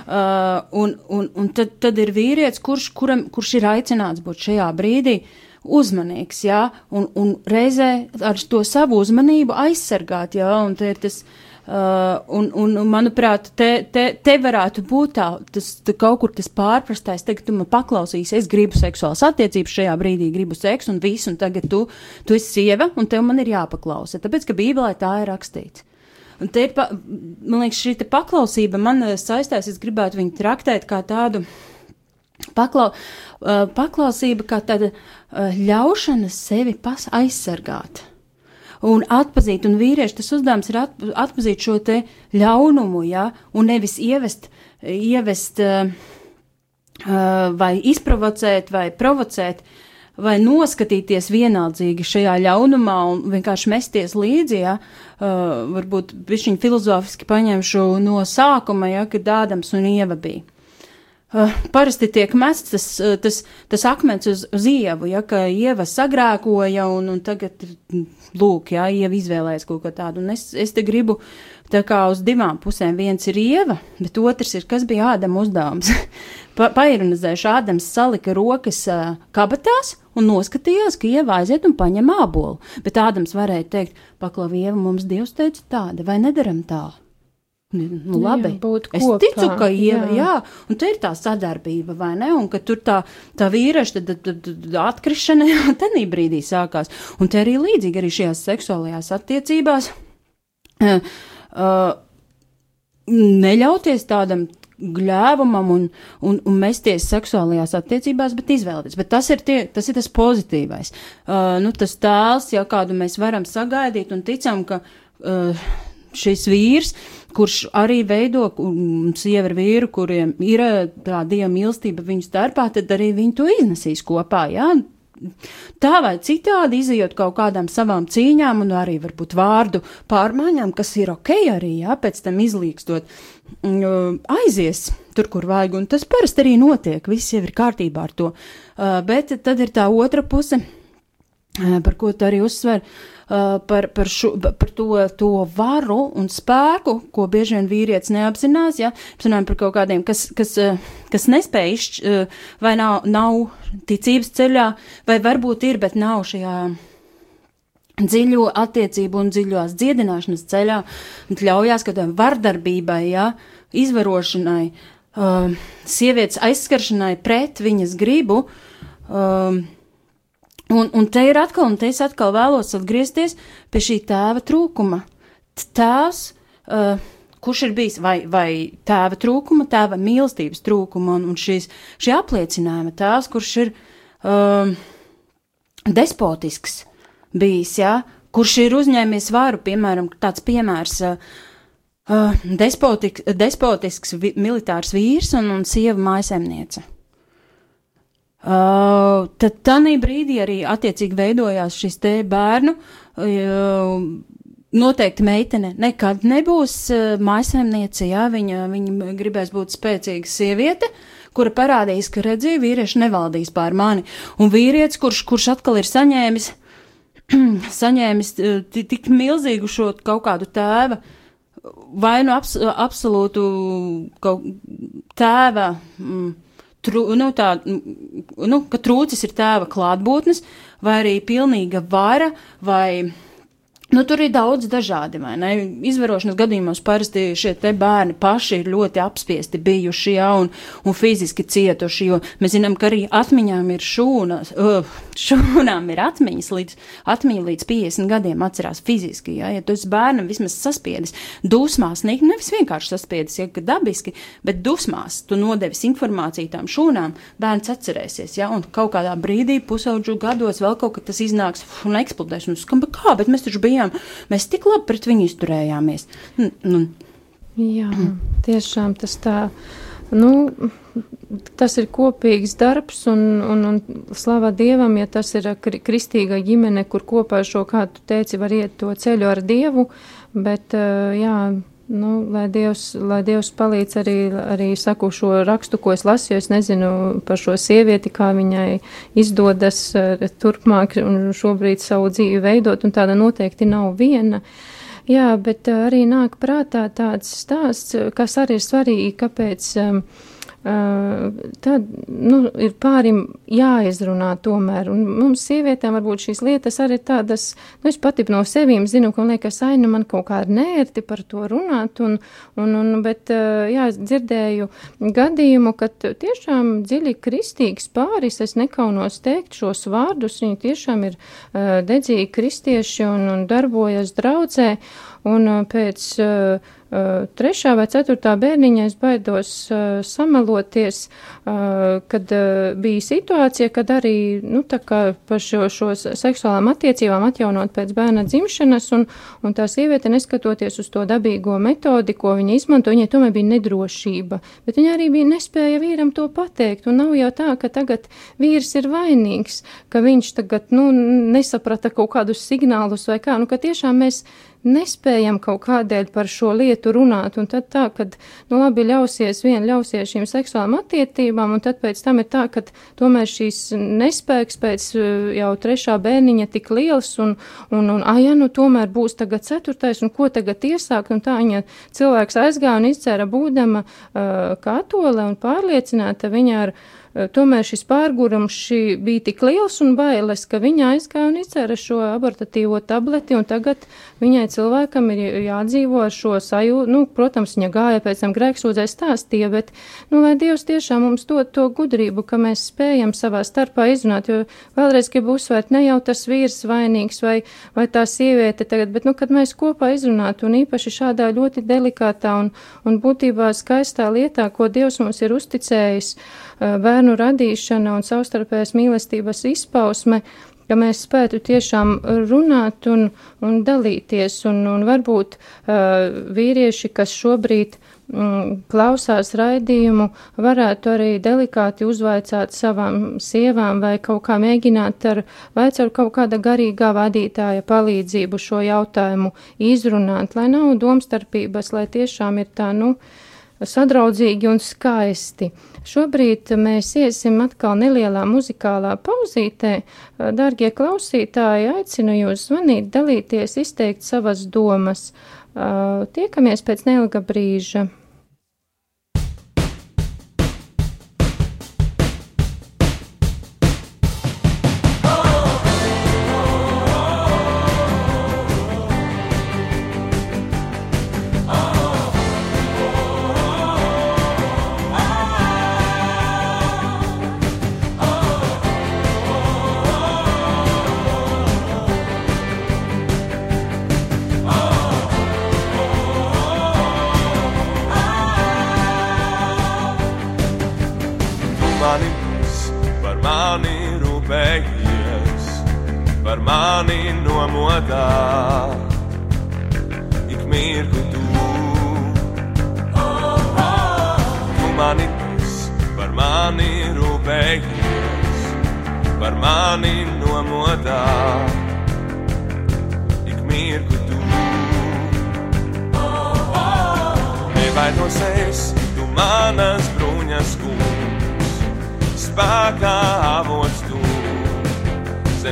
Uh, un un, un tad, tad ir vīrietis, kurš, kuram, kurš ir aicināts būt šajā brīdī, uh, uzmanīgs, jā, un, un reizē ar to savu uzmanību aizsargāt, jā, un te ir tas. Uh, un, un, manuprāt, te, te, te varētu būt tā, tas tā kaut kur tas pārprastais, tagad tu man paklausīsi, es gribu seksuālas attiecības šajā brīdī, gribu seksu un visu, un tagad tu, tu esi sieva, un tev man ir jāpaklausa, tāpēc, ka Bībelē tā ir rakstīts. Un te ir, pa, man liekas, šī paklausība man saistās, es gribētu viņu traktēt kā tādu paklau, uh, paklausība, kā tāda uh, ļaušana sevi aizsargāt. Un atpazīt, un vīrieši tas uzdevums ir at, atpazīt šo te ļaunumu, ja, un nevis ievest, ievest uh, vai izprovocēt, vai provocēt, vai noskatīties vienaldzīgi šajā ļaunumā un vienkārši mesties līdzi, ja, varbūt višķiņ filozofiski paņemšu no sākuma, ja, kad Ādams un Ieva bija. Uh, parasti tiek mests tas, uh, tas, tas akmens uz, uz ievu, ja, ka ieva sagrēkoja un, un tagad, lūk, jā, ieva izvēlējas kaut ko tādu. Un es, es te gribu tā kā uz divām pusēm. Viens ir ieva, bet otrs ir, kas bija Ādama uzdevums. pa, Paironizējuši Ādams salika rokas uh, kabatās un noskatījās, ka ieva aiziet un paņem ābolu. Bet Ādams varēja teikt, paklau, ieva, mums Dievs teica tāda, vai nedaram tā? Nu, labi, Jā, es kopā, ticu, ka ieva, jā. jā. un te ir tā sadarbība, vai ne, un ka tur tā, tā vīrieša tad, tad, tad atkrišana tenī brīdī sākās, un te arī līdzīgi arī šajās seksuālajās attiecībās, uh, uh, neļauties tādam gļēvumam un, un, un mesties seksuālajās attiecībās, bet izvēlēties. Bet tas ir, tie, tas, ir tas pozitīvais. Uh, nu, tas tēls, ja kādu mēs varam sagaidīt un ticam, ka uh, šis vīrs, kurš arī veido um, sievu ar vīru, kuriem ir uh, tā dieva mīlestība viņu starpā, tad arī viņi to iznesīs kopā. Ja? Tā vai citādi izējot kaut kādām savām cīņām, un arī varbūt vārdu pārmaiņām, kas ir ok arī, jā, pēc tam izlīkstot, mm, aizies tur, kur vajag, un tas parasti arī notiek, viss jau ir kārtībā ar to. Uh, bet tad ir tā otra puse, uh, par ko tu arī uzsver, uh, par, par, šo, par to, to varu un spēku, ko bieži vien vīrietis neapzinās, ja, runājam par kaut kādiem, kas, kas, kas nespēj izšķ, uh, vai nav, nav ticības ceļā, vai varbūt ir, bet nav šajā dziļo attiecību un dziļās dziedināšanas ceļā, un ļaujās kādam vardarbībai, ja, izvarošanai, um, sievietes aizskaršanai pret viņas gribu. Um, un, un te ir atkal, un te es atkal vēlos atgriezties pie šī tēva trūkuma. Tēvs, uh, kurš ir bijis vai, vai tēva trūkuma, tēva mīlestības trūkuma, un, un šīs, šī apliecinājuma tēvs, kurš ir um, despotisks bijis, jā, kurš ir uzņēmies varu, piemēram, tāds piemērs. Uh, Uh, despotik, despotisks vi, militārs vīrs un, un sieva mājasemniece. Uh, tad tādā brīdī arī attiecīgi veidojās šis te bērnu. Uh, noteikti meitene nekad nebūs uh, mājasemniece, jā, viņa, viņa gribēs būt spēcīga sieviete, kura parādīs, ka redzīja vīrieši nevaldīs pār mani. Un vīrietis, kurš, kurš atkal ir saņēmis, saņēmis uh, ti- tik milzīgu šo kaut kādu tēva vai nu abs, absolūtu tēva, mm, tru, nu, tā, nu, ka trūcis ir tēva klātbūtnes, vai arī pilnīga vara, vai Nu, tur ir daudz dažādi? Izvarošanas gadījumos parasti šie bērni paši ir ļoti apspiesti bijuši, jā, un, un fiziski cietuši, mēs zinām, ka arī atmiņām ir šūnas, uh, šūnām ir atmiņas līdz, atmiņa līdz 50 gadiem atcerās fiziski, jā, ja tu esi bērnam vismaz saspiedis, dusmās, ne, nevis vienkārši saspiedis, ja, dabiski, bet dusmās tu nodevis informāciju tām šūnām, bērns atcerēsies, jā, un kaut kādā brīdī, pusauģu gados vēl kaut kad tas iznāks un eksplodēs, un skamba, kā, bet mēs taču bijām, mēs tik labi pret viņu izturējāmies. Nu, nu, Jā, tiešām tas tā. Nu, tas ir kopīgs darbs, un, un, un slavā Dievam, ja tas ir kri- kristīga ģimene, kur kopā šo, kā tu teici, var iet to ceļu ar Dievu, bet, jā, nu, lai Dievs, lai Dievs palīdz arī, arī saku šo rakstu, ko es lasu, jo es nezinu par šo sievieti, kā viņai izdodas eh, turpmāk un šobrīd savu dzīvi veidot, un tāda noteikti nav viena. Jā, bet uh, arī nāk prātā tāds stāsts, kas arī ir svarīgi, kāpēc um, tad, nu, ir pārim jāizrunā tomēr. Un mums sievietēm varbūt šīs lietas arī ir tādas, nu, es pati no sevīm zinu, ka man liekas, ai, nu, man kaut kā ir nērti par to runāt, un, un, un bet, jā, es dzirdēju gadījumu, kad tiešām dziļi kristīgs pāris, es nekaunos teikt šos vārdus, viņi tiešām ir dedzīgi kristieši un, un darbojas draudzē, un pēc uh, trešā vai ceturtā bērniņa es baidos uh, samaloties, uh, kad uh, bija situācija, kad arī, nu, par šo, šo seksuālām attiecībām atjaunot pēc bērna dzimšanas, un, un tā sieviete, neskatoties uz to dabīgo metodi, ko viņa izmanto, viņai tomēr bija nedrošība, bet viņa arī bija nespēja vīram to pateikt, un nav jau tā, ka tagad vīrs ir vainīgs, ka viņš tagad, nu, nesaprata kaut kādus signālus vai kā, nu, ka tiešām mēs nespējam kaut kādēļ par šo lietu runāt, un tad tā, kad, nu labi, ļausies vien, ļausies šīm seksuālām attiecībām, un tad pēc tam ir tā, ka tomēr šīs nespēks pēc uh, jau trešā bērniņa tik liels, un, un, un ah, ja, nu tomēr būs tagad ceturtais, un ko tagad iesākt, un tā viņa cilvēks aizgāja un izcēra būdama uh, katole un pārliecināta viņa ar eh, tomēr šis pārgurums šī bija tik liels un bailes, ka viņa aizgāja un izcēra šo abortatīvo tableti, un tagad viņai cilvēkam ir jādzīvo ar šo sajūtu, nu, protams, viņa gāja pēc tam grēksūdzē stāstīja, bet, nu, lai Dievs tiešām mums dod to gudrību, ka mēs spējam savā starpā izrunāt, jo vēlreiz gribu uzsvērt, ne jau tas vīrs vainīgs vai, vai tā sieviete tagad, bet, nu, kad mēs kopā izrunātu, un īpaši šādā ļoti delikātā un, un būtībā skaistā lietā, ko Dievs mums ir uzticējis, bērnu radīšana un savstarpējas mīlestības izpausme, ka mēs spētu tiešām runāt un, un dalīties, un, un varbūt uh, vīrieši, kas šobrīd mm, klausās raidījumu, varētu arī delikāti uzvaicāt savām sievām vai kaut kā mēģināt ar, vai ar kaut kāda garīgā vadītāja palīdzību šo jautājumu izrunāt, lai nav domstarpības, lai tiešām ir tā, nu, sadraudzīgi un skaisti. Šobrīd mēs iesim atkal nelielā muzikālā pauzītē. Dārgie klausītāji, aicinu jūs zvanīt, dalīties, izteikt savas domas. Tiekamies pēc neilga brīža.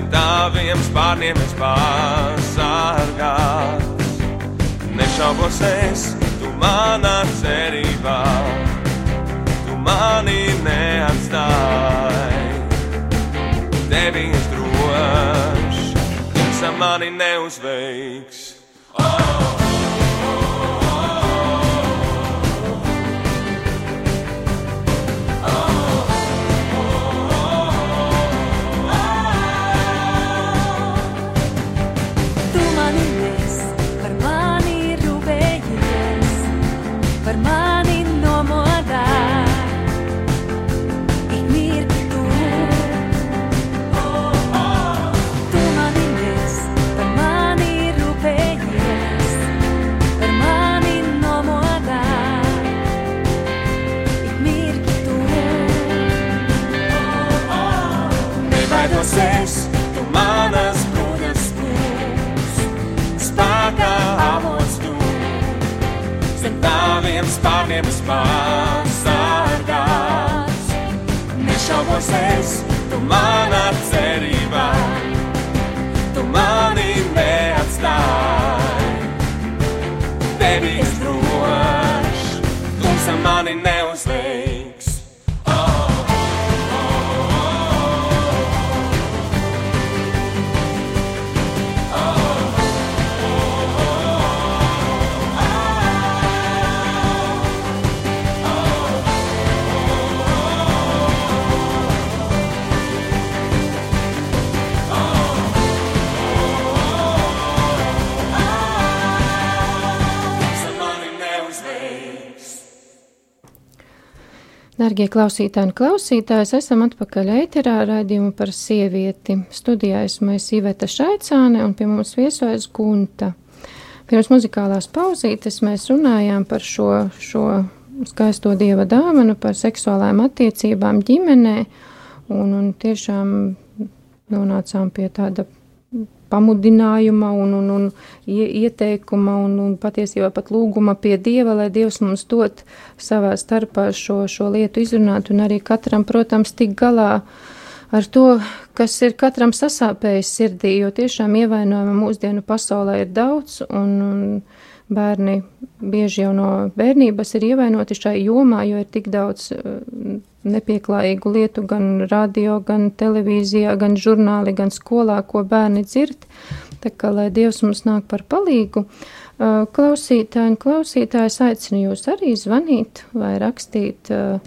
Zem taviem spārniem es pasargāts. Nešaubos es, tu manā cerībā, tu mani neatstāji. Tevi es droši, tumsa mani neuzveiks. Tu spārniem es pasargāts. Nešaubos es, tu manā cerībā, tu mani neatstāji. Tevi es droši, tumsa mani neuzveiks. Darbie klausītāji un klausītājas, esam atpakaļ ēterā raidījumu par sievieti. Studijā esmu es Iveta Šaicāne un pie mums viesojas Gunta. Pirms muzikālās pauzītes mēs runājām par šo, šo skaisto dieva dāvanu, par seksuālām attiecībām ģimenē un, un tiešām nonācām pie tāda pamudinājuma un, un, un ie- ieteikuma un, un patiesībā pat lūguma pie Dieva, lai Dievs mums dot savā starpā šo, šo lietu izrunāt un arī katram, protams, tik galā ar to, kas ir katram sasāpējis sirdī, jo tiešām ievainojuma mūsdienu pasaulē ir daudz un, un bērni bieži jau no bērnības ir ievainoti šai jomā, jo ir tik daudz nepieklājīgu lietu gan radio, gan televīzijā, gan žurnāli, gan skolā, ko bērni dzird. Tā kā lai Dievs mums nāk par palīgu. Uh, Klausītāji un klausītājs aicinu jūs arī zvanīt vai rakstīt uh,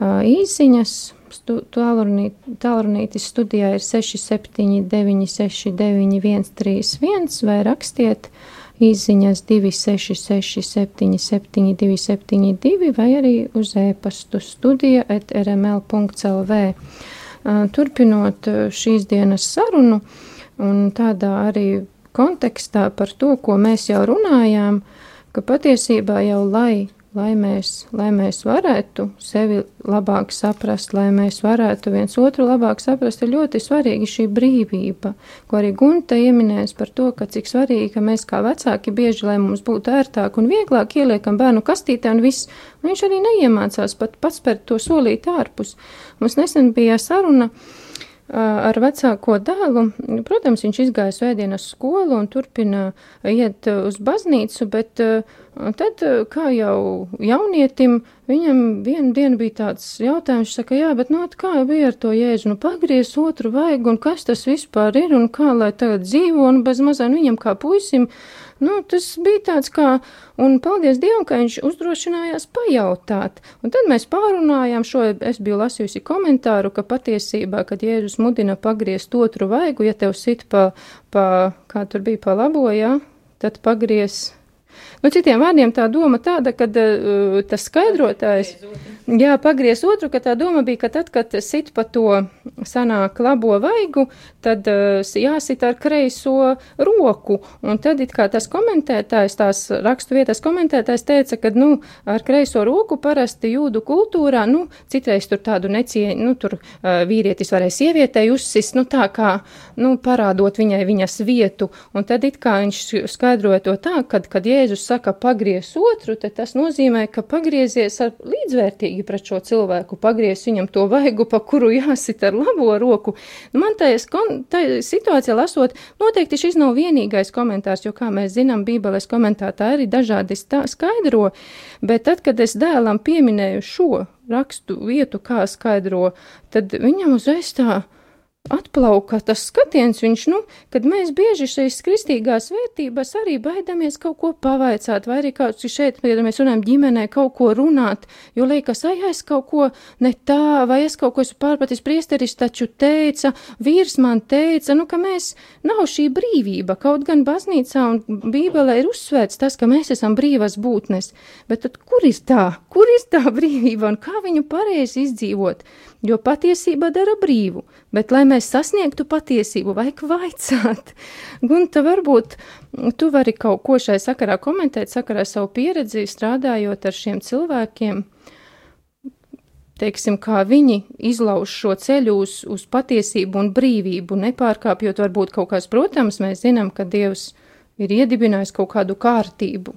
uh, īsiņas. Stu, tālrunīt- Tālrunītis studijā ir 679 691 31 vai rakstiet īsiņas 266 77 272 vai arī uz e-pastu studija at rml.lv. Turpinot šīs dienas sarunu un tādā arī kontekstā par to, ko mēs jau runājām, ka patiesībā jau lai, lai, mēs, lai mēs varētu sevi labāk saprast, lai mēs varētu viens otru labāk saprast, ir ļoti svarīga šī brīvība, ko arī Gunta ieminēs par to, ka cik svarīgi, ka mēs kā vecāki bieži, lai mums būtu ērtāk un vieglāk ieliekam bērnu kastītē un viss, un viņš arī neiemācās pat pats spērt to solīt ārpus. Mums nesen bija saruna, ar vecāko dēlu. Protams, viņš izgāja svētdienas skolu un turpina iet uz baznīcu, bet uh, tad, uh, kā jau jaunietim, viņam vienu dienu bija tāds jautājums, saka, jā, bet nu, kā bija ar to jēzu, nu pagriez otru vaigu, un kas tas vispār ir, un kā lai tagad dzīvo, un bez mazā viņam kā puisim, Nu, tas bija tāds kā, un paldies Dievam, ka viņš uzdrošinājās pajautāt. Un tad mēs pārunājām šo, es biju lasījusi komentāru, ka patiesībā, kad Jēzus mudina pagriezt otru vaigu, ja tev sit pa, pa kā tur bija pa labo, jā, tad pagriez. Nu, citiem vārdiem tā doma tāda, ka uh, tas skaidrotājs, jā, pagriez otru, ka tā doma bija, ka tad, kad sit pa to sanāk labo vaigu, tad uh, jāsit ar kreiso roku, un tad it kā tas komentētājs, tās rakstu vietas komentētājs teica, ka, nu, ar kreiso roku parasti jūdu kultūrā, nu, citreiz tur tādu necieņu, nu, tur uh, vīrietis varēja sievietei uzsist, nu, tā kā, nu, parādot viņai viņas vietu, un tad it kā viņš skaidroja to tā, kad, kad Jēzus saka pagriez otru, tad tas nozīmē, ka pagriezies ar līdzvērtīgi pret šo cilvēku, pagriez viņam to vaigu, pa kuru jāsit ar labo roku. Nu, Man tajā situācijā lasot, noteikti šis nav vienīgais komentārs, jo, kā mēs zinām, Bībeles komentātāji arī dažādi skaidro, bet tad, kad es dēlam pieminēju šo rakstu vietu, kā skaidro, tad viņam uzreiz tā atplauka tas skatiens, viņš, nu, kad mēs bieži šīs kristīgās vērtības arī baidamies kaut ko pavaicāt, vai arī kāds šeit, ja mēs runājam ģimenē, kaut ko runāt, jo liekas, ai, es kaut ko ne tā, vai es kaut ko esmu pārpratis, priesteris taču teica, vīrs man teica, nu, ka mēs, nav šī brīvība, kaut gan baznīcā un bībelē ir uzsvērts tas, ka mēs esam brīvas būtnes, bet tad kur ir tā, kur ir tā brīvība un kā viņu pareizi izdzīvot? Jo patiesība dara brīvu, bet, lai mēs sasniegtu patiesību, vajag vaicāt. Gunta, varbūt tu vari kaut ko šai sakarā komentēt, sakarā savu pieredzi, strādājot ar šiem cilvēkiem, teiksim, kā viņi izlauž šo ceļu uz, uz patiesību un brīvību, nepārkāpjot varbūt kaut kāds, protams, mēs zinām, ka Dievs ir iedibinājis kaut kādu kārtību,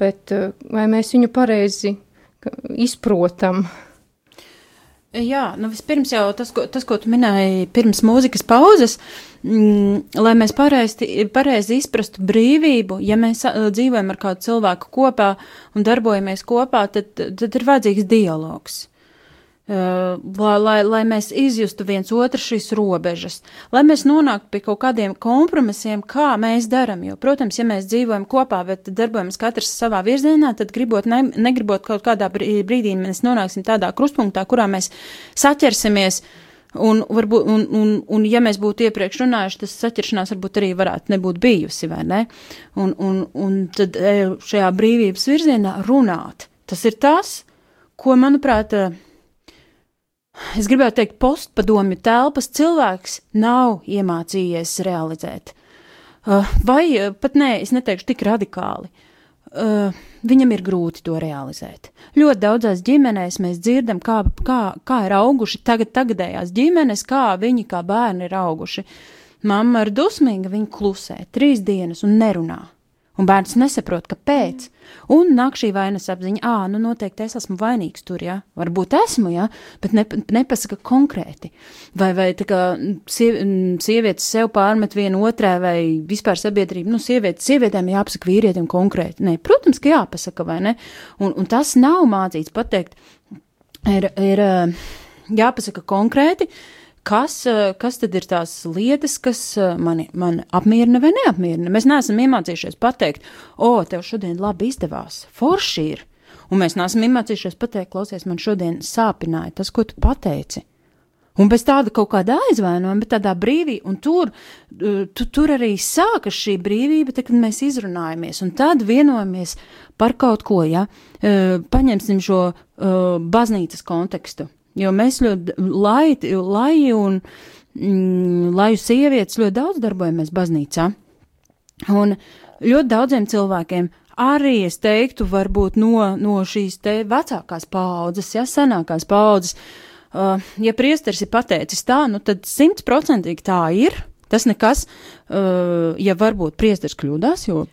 bet eh, vai mēs viņu pareizi izprotam? Jā, nu vispirms jau tas, ko, tas, ko tu minēji pirms mūzikas pauzes, mm, lai mēs pareizi, pareizi izprastu brīvību, ja mēs uh, dzīvojam ar kādu cilvēku kopā un darbojamies kopā, tad, tad ir vajadzīgs dialogs. Uh, lai, lai, lai mēs izjustu viens otru šīs robežas, lai mēs nonāktu pie kaut kādiem kompromisiem, kā mēs darām. Jo, protams, ja mēs dzīvojam kopā, bet darbojamies katrs savā virzienā, tad gribot, ne, negribot kaut kādā brī- brīdī, mēs nonāksim tādā krustpunktā, kurā mēs saķersimies. Un, varbūt, un, un, un, ja mēs būtu iepriekš runājuši, tas saķeršanās varbūt arī varētu nebūt bijusi, vai ne? Un, un, un tad eh, šajā brīvības virzienā runāt. Tas ir tas, ko, manuprāt, eh, es gribētu teikt, postpadomju telpas cilvēks nav iemācījies realizēt. Uh, Vai uh, pat nē, es neteikšu tik radikāli. Uh, viņam ir grūti to realizēt. Ļoti daudzās ģimenēs mēs dzirdam, kā, kā, kā ir auguši tagad, tagadējās ģimenes, kā viņi kā bērni ir auguši. Mamma ir dusmīga, viņa klusē trīs dienas un nerunā. Un bērns nesaprot, kāpēc. Un nāk šī vainas apziņa, ah, nu noteikti es esmu vainīgs tur, jā, varbūt esmu, jā, bet ne, nepasaka konkrēti. Vai, vai tā kā siev, sievietes sev pārmet vienu otrai, vai vispār sabiedrība, nu, sievietes, sievietēm jāpasaka vīrietim konkrēti. Nē, protams, ka jāpasaka, vai ne? Un, un tas nav mācīts pateikt. ir, ir jāpasaka konkrēti, kas, eh, kas tad ir tās lietas, kas eh, mani, mani apmierina vai neapmierina. Mēs neesam iemācījušies pateikt, o, tev šodien labi izdevās, forši ir. Un mēs neesam iemācījušies pateikt, klausies, man šodien sāpināja tas, ko tu pateici. Un bez tāda kaut kāda aizvainojuma, bet tādā brīvī, un tur, uh, tu, tur arī sākas šī brīvība, tad, kad mēs izrunājamies, un tad vienojamies par kaut ko, ja, paņemsim šo uh, baznīcas kontekstu, jo mēs ļoti laiti, lai un mm, laju sievietes ļoti daudz darbojamies baznīcā, un ļoti daudziem cilvēkiem arī es teiktu, varbūt no, no šīs te vecākās paudzes, ja senākās paudzes, uh, ja priesteris ir pateicis tā, nu tad simtprocentīgi tā ir. Tas nekas, uh, ja varbūt priesteris kļūdās, jo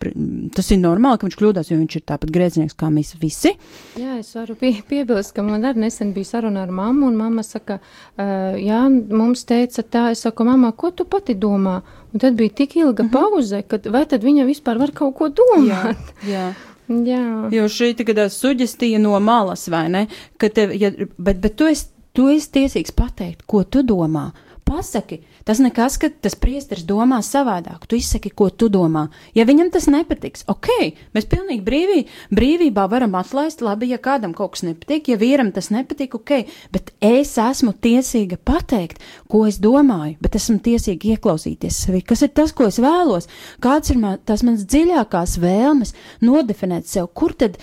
tas ir normāli, ka viņš kļūdās, jo viņš ir tāpat grēcinieks kā mēs visi. Jā, es varu pie, piebilst, ka man arī nesen bija saruna ar mammu, un mamma saka, uh, jā, mums teica tā, es saku, mamma, ko tu pati domā? Un tad bija tik ilga uh -huh. pauze, ka vai tad viņa vispār var kaut ko domāt? jā. Jā. Jo šī tagad suģestija no malas, vai ne? Ka tev, ja, bet, bet tu esi, tu esi tiesīgs pateikt, ko tu domā. Pasaki, tas nekas, ka tas priesteris domā savādāk. Tu izsaki, ko tu domā. Ja viņam tas nepatiks, ok, mēs pilnīgi brīvī, brīvībā varam atlaist, labi, ja kādam kaut kas nepatīk, ja vīram tas nepatīk, ok, bet es esmu tiesīga pateikt, ko es domāju, bet esmu tiesīga ieklausīties sevi. Kas ir tas, ko es vēlos? Kāds ir man, tas mans dziļākās vēlmes nodefinēt sev, kur tad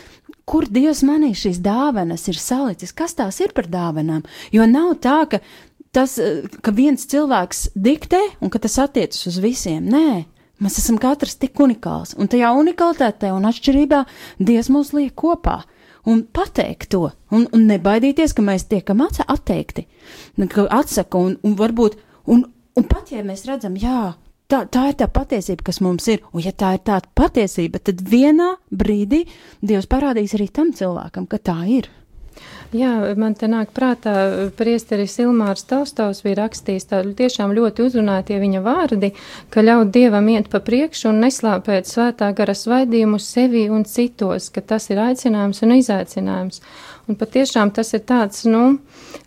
kur Dievs manī šīs dāvanas ir salicis, kas tās ir par dāvanām. Jo nav tā, ka, tas, eh, ka viens cilvēks diktē un ka tas attiecas uz visiem. Nē, mēs esam katrs tik unikāls, un tajā unikalitātē un atšķirībā Dievs mūs liek kopā. Un pateikt to, un, un nebaidīties, ka mēs tiekam atteikti, ka atsaka, un, un varbūt, un, un pat ja mēs redzam, jā, tā, tā ir tā patiesība, kas mums ir. Un, ja tā ir tā patiesība, tad vienā brīdī Dievs parādīs arī tam cilvēkam, ka tā ir. Jā, man te nāk prātā, priesteris Ilmārs Taustovs bija rakstījis tādu tiešām ļoti uzrunātie viņa vārdi, ka ļaut Dievam iet pa priekšu un neslāpēt svētā gara svaidījumu sevi un citos, ka tas ir aicinājums un izaicinājums. Un patiešām tas ir tāds, nu,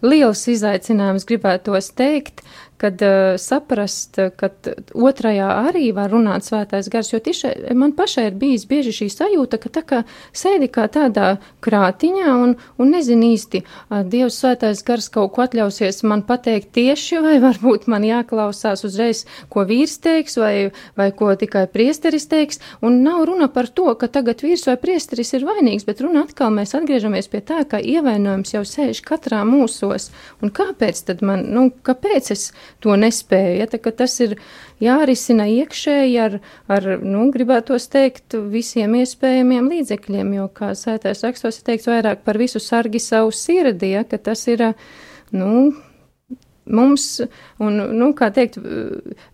liels izaicinājums, gribētos teikt, kad uh, saprast, ka otrajā arī var runāt svētais gars, jo tiešai man pašai ir bijis bieži šī sajūta, ka tā kā sēdi kā tādā krātiņā un, un nezin īsti, uh, Dievs svētais gars kaut ko atļausies man pateikt tieši, vai varbūt man jāklausās uzreiz, ko vīrs teiks, vai, vai ko tikai priesteris teiks, un nav runa par to, ka tagad vīrs vai priesteris ir vainīgs, bet runa atkal mēs atgriežamies pie tā, ka ievainojums jau sēž katrā mūsos, un kāpēc tad man, nu, kāpēc es to nespēju. Ja, tas ir jārisina iekšēji ar, ar nu, gribētos teikt, visiem iespējamiem līdzekļiem, jo, kā sētais rakstos, ir teikts vairāk par visu sargi savu sirdi, ja, ka tas ir, nu, mums, un, nu, kā teikt,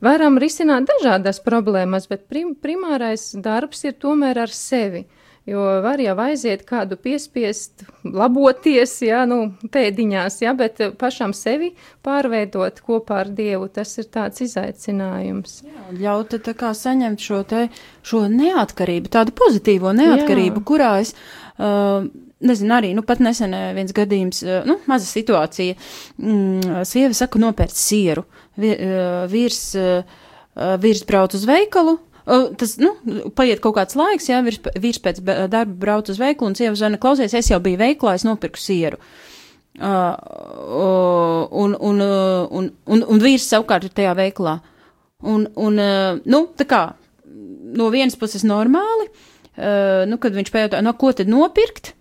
varam risināt dažādas problēmas, bet prim, primārais darbs ir tomēr ar sevi. Jo var jau aiziet kādu piespiest, laboties, jā, nu, pēdiņās, jā, bet pašam sevi pārveidot kopā ar Dievu, tas ir tāds izaicinājums. Jā, ļaut tā kā saņemt šo te, šo neatkarību, tādu pozitīvo neatkarību, Jā. kurā es, uh, nezinu, arī, nu, pat nesen viens gadījums, uh, nu, maza situācija, mm, sieva saka nopērt sieru, vīrs, vīrs brauc uz veikalu, Tas, nu, paiet kaut kāds laiks, jā, vīrs, vīrs pēc darba brauc uz veikalu un sieva zina, klausies, es jau biju veiklā, es nopirku sieru. Uh, uh, un, un, uh, un, un, un vīrs savukārt ir tajā veiklā. Un, un uh, nu, tā kā no vienas puses normāli, uh, nu, kad viņš pajautā, no ko tad nopirkt,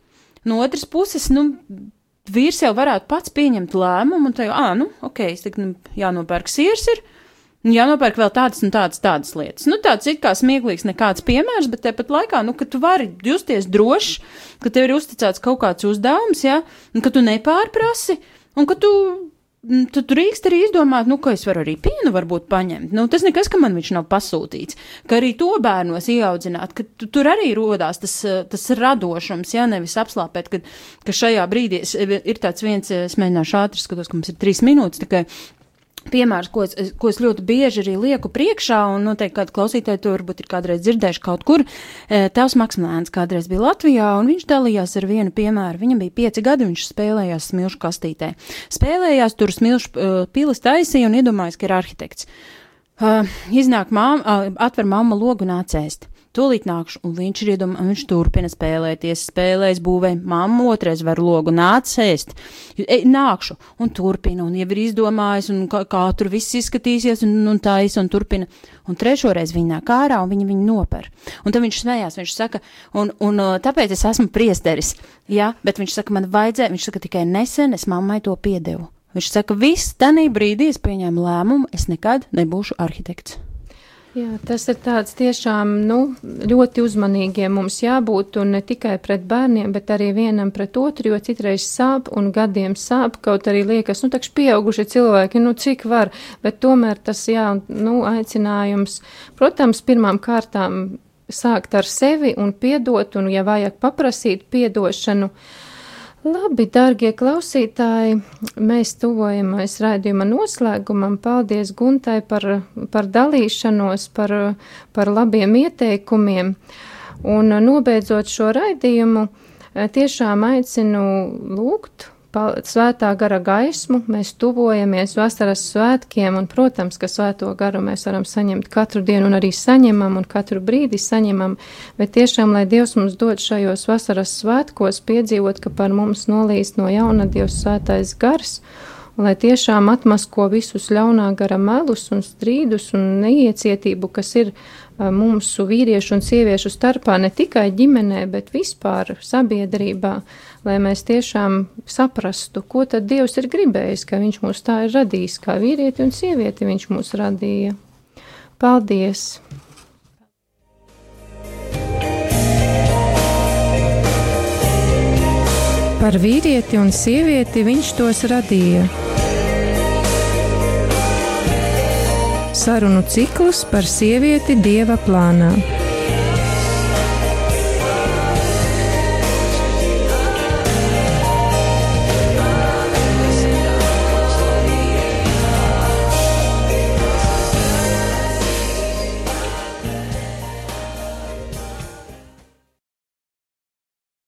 no otras puses, nu, vīrs jau varētu pats pieņemt lēmumu un teikt, ah, nu, ok, es tagad nu, jānopērk siers ir. un Jānopērk vēl tādas un tādas, tādas lietas. Nu, tāds it kā smieklīgs, nekāds piemērs, bet tāpat laikā, nu, ka tu vari justies drošs, ka tev ir uzticēts kaut kāds uzdevums, ja, un ka tu nepārprasi, un ka tu Mm, Tad tu drīkst arī izdomāt, nu, ka es varu arī pienu varbūt paņemt. Nu, tas nekas, ka man viņš nav pasūtīts. Ka arī to bērnos ieaudzināt, ka tu, tur arī rodās tas, eh, tas radošums, ja nevis apslāpēt, ka, ka šajā brīdī ir tāds viens, es mēģināšu ātri skatos, ka mums ir trīs minūtes tikai. Piemērs, ko es, ko es ļoti bieži arī lieku priekšā, un noteikti kādi klausītāji to varbūt ir kādreiz dzirdējuši kaut kur. E, Tavs Maksimēns kādreiz bija Latvijā, un viņš dalījās ar vienu piemēru. Viņam bija pieci gadi, viņš spēlējās smilšu kastītē. Spēlējās tur smilšu uh, pilis taisīja un iedomājās, ka ir arhitekts. Uh, iznāk māma, uh, atver mamma logu un nācēst. Tūlīt nākšu, un viņš ir iedomājis, viņš turpina spēlēties, spēlēs, būvē, mamma otrais var logu, nāc ēst, nākšu, un turpina, un jau ir izdomājis, un kā, kā tur viss izskatīsies, un, un taisa, un turpina, un trešoreiz viņa nāk ārā, un viņa viņu noper. Un tad viņš smējās, viņš saka, un, un uh, tāpēc es esmu priesteris, jā, bet viņš saka, man vajadzēja, viņš saka, tikai nesen es mammai to piedevu. Viņš saka, viss, tanī brīdī es pieņēmu lēmumu, es nekad nebūšu arhitekts. Jā, tas ir tāds tiešām nu, ļoti uzmanīgiem mums jābūt, un ne tikai pret bērniem, bet arī vienam pret otru, jo citreiz sāp un gadiem sāp, kaut arī liekas, nu, takš pieauguši cilvēki, nu, cik var, bet tomēr tas, jā, nu, aicinājums, protams, pirmām kārtām sākt ar sevi un piedot, un, ja vajag paprasīt piedošanu, uh, Labi, dārgie klausītāji, mēs tuvojamies raidījuma noslēgumam. Paldies Guntai par, par dalīšanos, par, par labiem ieteikumiem. Un nobeidzot šo raidījumu, tiešām aicinu lūgt svētā gara gaismu, mēs tuvojamies vasaras svētkiem, un, protams, ka svēto garu mēs varam saņemt katru dienu, un arī saņemam, un katru brīdi saņemam, bet tiešām, lai Dievs mums dod šajos vasaras svētkos piedzīvot, ka par mums nolīst no jauna Dievs svētais gars, un lai tiešām atmasko visus ļaunā gara melus un strīdus un neiecietību, kas ir mūsu vīriešu un sieviešu starpā, ne tikai ģimenē, bet vispār sabiedrībā, lai mēs tiešām saprastu, ko tad Dievs ir gribējis, ka Viņš mūs tā ir radījis, kā vīrieti un sievieti Viņš mūs radīja. Paldies! Par vīrieti un sievieti viņš tos radīja. Sarunu ciklus par sievieti dieva plānā.